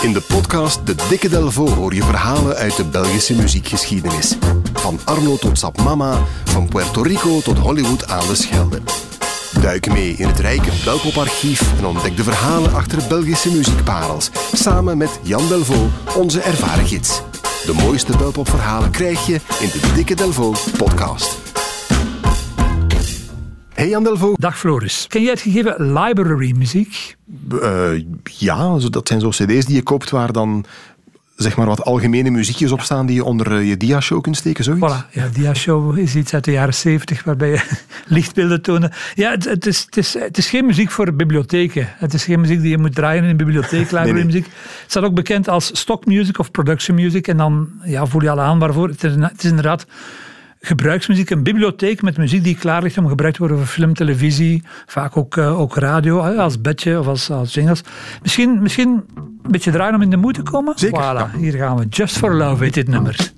In de podcast De Dikke Delvo hoor je verhalen uit de Belgische muziekgeschiedenis. Van Arno tot Sap Mama, van Puerto Rico tot Hollywood aan de Schelde. Duik mee in het rijke Belpoparchief en ontdek de verhalen achter Belgische muziekparels. Samen met Jan Delvaux, onze ervaren gids. De mooiste Belpopverhalen krijg je in de Dikke Delvo podcast. Hey Jan Delvaux. Dag Floris. Ken jij het gegeven library muziek? Uh, ja, dat zijn zo cd's die je koopt waar dan zeg maar wat algemene muziekjes op staan die je onder eh, je dia-show kunt steken, zoiets? Voilà, ja, dia-show is iets uit de jaren zeventig waarbij je lichtbeelden tonen. Ja, het, het, is, het, is, het is geen muziek voor bibliotheken. Het is geen muziek die je moet draaien in een bibliotheek, library muziek. Het staat ook bekend als stock music of production music en dan ja, voel je al aan waarvoor. Het is, het is inderdaad gebruiksmuziek, een bibliotheek met muziek die klaar ligt om gebruikt te worden voor film, televisie, vaak ook, uh, ook radio, als bedje of als, als jingles. Misschien, misschien een beetje draaien om in de moed te komen? Zeker. Voilà, hier gaan we. Just for Love heet dit nummer.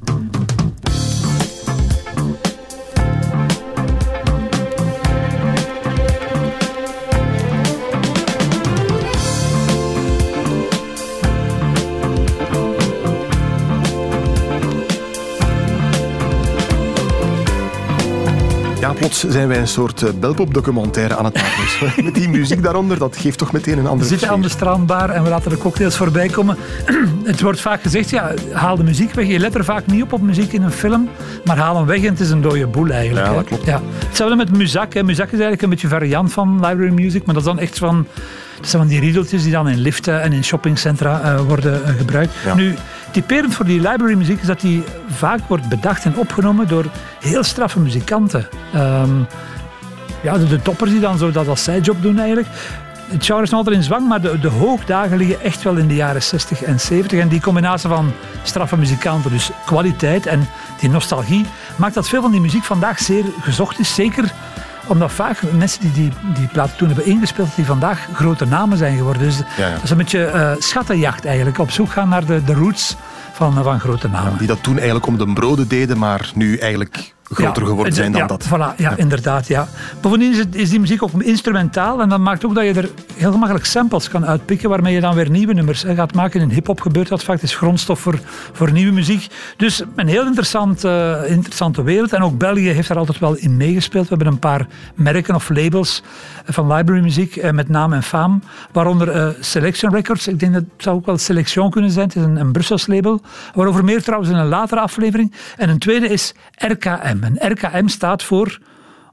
Plots zijn wij een soort uh, belpop-documentaire aan het maken. Met die muziek daaronder, dat geeft toch meteen een andere We zitten aan de strandbar en we laten de cocktails voorbij komen. het wordt vaak gezegd, ja, haal de muziek weg. Je let er vaak niet op op muziek in een film, maar haal hem weg en het is een dode boel eigenlijk. Ja, dat klopt. Ja. Hetzelfde met Muzak. Hè. Muzak is eigenlijk een beetje variant van library music, maar dat is dan echt van... Dat zijn van die riedeltjes die dan in liften en in shoppingcentra uh, worden uh, gebruikt. Ja. Nu, typerend voor die library muziek is dat die vaak wordt bedacht en opgenomen door heel straffe muzikanten. Um, ja, de, de, toppers die dan zo dat als zijjob doen eigenlijk. Het genre is nog altijd in zwang, maar de, de hoogdagen liggen echt wel in de jaren 60 en 70. En die combinatie van straffe muzikanten, dus kwaliteit en die nostalgie, maakt dat veel van die muziek vandaag zeer gezocht is. Zeker omdat vaak mensen die die, die platen toen hebben ingespeeld, die vandaag grote namen zijn geworden. Dus ja, ja. dat is een beetje uh, schattenjacht eigenlijk. Op zoek gaan naar de, de roots van, van grote namen. Die dat toen eigenlijk om de broden deden, maar nu eigenlijk groter geworden zijn dan ja, dat. Voilà, ja, inderdaad. Ja. Bovendien is, het, is, die muziek ook instrumentaal en dat maakt ook dat je er heel gemakkelijk samples kan uitpikken waarmee je dan weer nieuwe nummers hè, gaat maken. In hip-hop gebeurt dat vaak, het is grondstof voor, voor nieuwe muziek. Dus een heel interessant, uh, interessante wereld. En ook België heeft daar altijd wel in meegespeeld. We hebben een paar merken of labels van library muziek uh, met naam en faam, waaronder uh, Selection Records. Ik denk dat het zou ook wel Selection kunnen zijn. Het is een, een Brussels label. Waarover meer trouwens in een latere aflevering. En een tweede is RKM. En RKM staat voor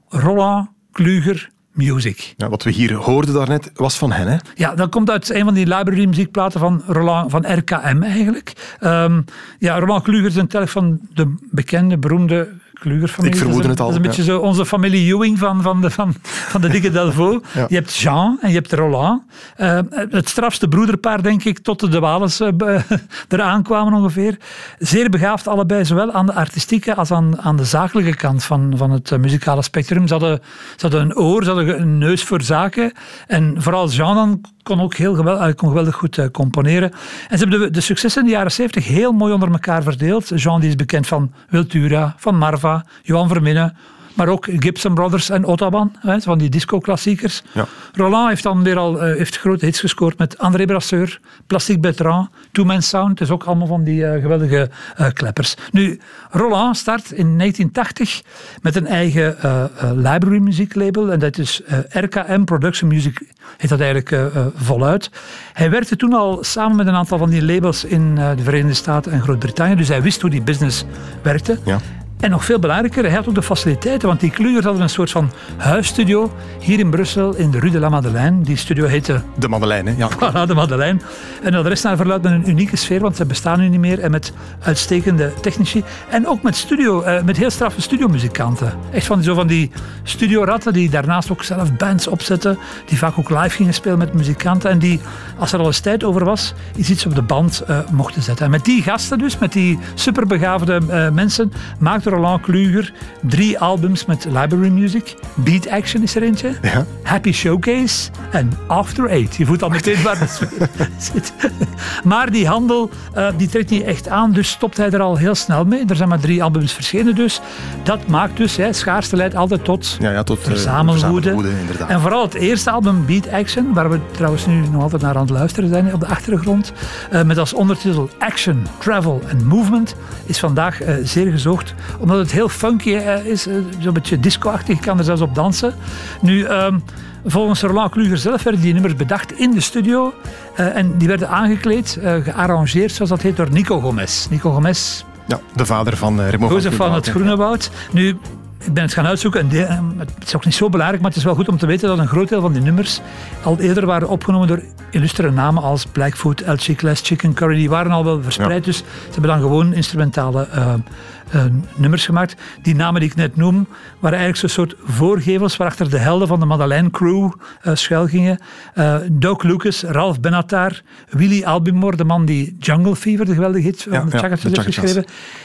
Roland Kluger Music. Ja, wat we hier hoorden daarnet was van hen, hè? Ja, dat komt uit een van die library muziekplaten van Roland van RKM eigenlijk. Um, ja, Roland Kluger is een telg van de bekende, beroemde Kluger-familie. Ik vermoedde het al. Dat is een beetje zo onze familie Ewing van, van, de, van, van de dikke Delvaux. Ja. Je hebt Jean en je hebt Roland. Uh, het strafste broederpaar, denk ik, tot de de Wales uh, eraan kwamen ongeveer. Zeer begaafd allebei, zowel aan de artistieke als aan, aan de zakelijke kant van, van het uh, muzikale spectrum. Ze hadden, ze hadden een oor, ze hadden een neus voor zaken. En vooral Jean dan kon ook heel geweldig, kon geweldig goed componeren. En ze hebben de, de successen in de jaren 70 heel mooi onder elkaar verdeeld. Jean die is bekend van Wiltura, van Marva, Johan Verminnen, maar ook Gibson Brothers en Ottaban, hè, van die disco-klassiekers. Ja. Roland heeft dan weer al uh, heeft grote hits gescoord met André Brasseur, Plastic Bertrand, Two Man Sound. Dus ook allemaal van die uh, geweldige uh, kleppers. Nu, Roland start in 1980 met een eigen library muzieklabel. En dat is RKM Production Music, heet dat eigenlijk voluit. Hij werkte toen al samen met een aantal van die labels in de Verenigde Staten en Groot-Brittannië. Dus hij wist hoe die business werkte. Ja. En nog veel belangrijker, hij had ook de faciliteiten, want die Klugers hadden een soort van huisstudio hier in Brussel, in de Rue de la Madeleine. Die studio heette... De Madeleine, ja. Voilà, de Madeleine. Een adres naar verluidt met een unieke sfeer, want ze bestaan nu niet meer. En met uitstekende technici. En ook met studio, uh, met heel straffe studiomuzikanten. Echt van, zo van die studioratten die daarnaast ook zelf bands opzetten. Die vaak ook live gingen spelen met muzikanten. En die, als er al eens tijd over was, iets op de band uh, mochten zetten. En met die gasten dus, met die superbegaafde uh, mensen, maakte Roland Kluger drie albums met library music. Beat Action is er eentje. Ja. Happy Showcase en After Eight. Je voelt al meteen waar het zit. Maar die handel uh, die trekt niet echt aan, dus stopt hij er al heel snel mee. Er zijn maar drie albums verschenen dus. Dat maakt dus, hè, schaarste leidt altijd tot, ja, ja, tot verzamelwoede. verzamelwoede inderdaad. En vooral het eerste album, Beat Action, waar we trouwens nu nog altijd naar aan het luisteren zijn op de achtergrond. Uh, met als ondertitel Action, Travel and Movement. Is vandaag zeer gezocht. Omdat het heel funky uh, is. Zo'n beetje disco-achtig. Je kan er zelfs op dansen. Nu... Um, Volgens Roland Kluger zelf werden die nummers bedacht in de studio. Uh, en die werden aangekleed, uh, gearrangeerd, zoals dat heet, door Nico Gomez. Nico Gomez. Ja, de vader van uh, Remo van, van het Groene Woud. Nu, ik ben het gaan uitzoeken en eh, het is ook niet zo belangrijk, maar het is wel goed om te weten dat een groot deel van die nummers al eerder waren opgenomen door illustere namen als Blackfoot, El Chicles, Chicken Curry. Die waren al wel verspreid, dus ze hebben dan gewoon instrumentale uh, uh, nummers gemaakt. Die namen die ik net noem, waren eigenlijk zo'n soort voorgevels waarachter de helden van de Madeleine Crew uh, schuilgingen. Doc Lucas, Ralph Benatar, Willy Albimore, de man die Jungle Fever, de geweldige hit van ja, de heeft geschreven.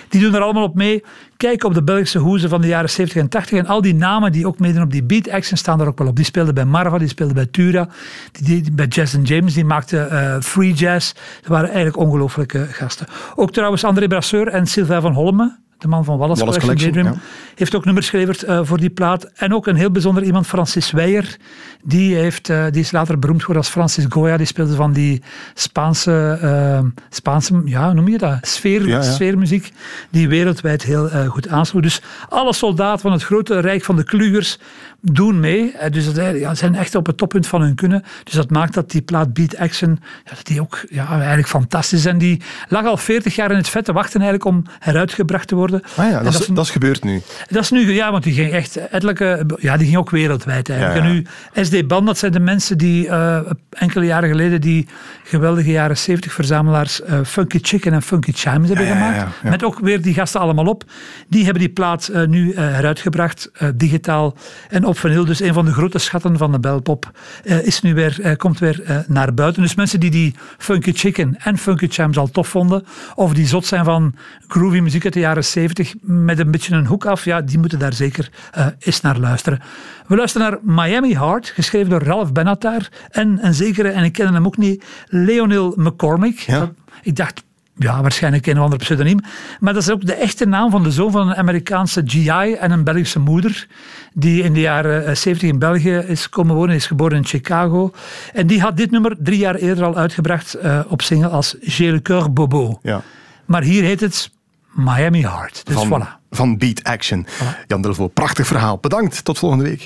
Die doen er allemaal op mee. Kijk op de Belgische hoezen van de jaren 70 en 80 en al die namen die ook meedoen op die beat action staan er ook wel op. Die speelden bij Marva, die speelden bij Tura, die, die bij Jazz James, die maakte uh, free jazz. Dat waren eigenlijk ongelooflijke gasten. Ook trouwens André Brasseur en Sylvain van Holme, de man van Wallace, Wallace Collection, Collection heeft ook nummers geleverd uh, voor die plaat. En ook een heel bijzonder iemand, Francis Weijer. Die, heeft, uh, die is later beroemd geworden als Francis Goya. Die speelde van die Spaanse, uh, Spaanse ja, noem je dat? Sfeer, ja, ja. Sfeermuziek, die wereldwijd heel goed aansloeg. Dus alle soldaten van het grote rijk van de Klugers doen mee. Dus dat ja, zijn echt op het toppunt van hun kunnen. Dus dat maakt dat die plaat Beat Action, ja, dat die ook ja, eigenlijk fantastisch is. En die lag al 40 jaar in het vet te wachten eigenlijk om heruitgebracht te worden. Ah ja, dat, is, dat is gebeurd nu. Dat is nu, ja, want die ging echt etelijke, ja, die ging ook wereldwijd eigenlijk. En nu, SD Band, dat zijn de mensen die uh, enkele jaren geleden die geweldige jaren 70 verzamelaars uh, Funky Chicken en Funky Chimes hebben gemaakt. Met ook weer die gasten allemaal op. Die hebben die plaat uh, nu heruitgebracht, digitaal en op vinyl. Dus een van de grote schatten van de belpop is nu weer, komt weer naar buiten. Dus mensen die die Funky Chicken en Funky Chimes al tof vonden, of die zot zijn van groovy muziek uit de jaren 70 met een beetje een hoek af, ja, die moeten daar zeker uh, eens naar luisteren. We luisteren naar Miami Heart, geschreven door Ralph Benatar en een zekere, en ik ken hem ook niet, Leonel McCormick. Ja. Ik dacht, ja, waarschijnlijk een of ander pseudoniem. Maar dat is ook de echte naam van de zoon van een Amerikaanse GI en een Belgische moeder. Die in de jaren 70 in België is komen wonen, is geboren in Chicago. En die had dit nummer drie jaar eerder al uitgebracht uh, op single als J'ai le cœur bobo. Ja. Maar hier heet het Miami Heart. Dus van, voilà. Van Beat Action. Voilà. Jan Delvaux, prachtig verhaal. Bedankt, tot volgende week.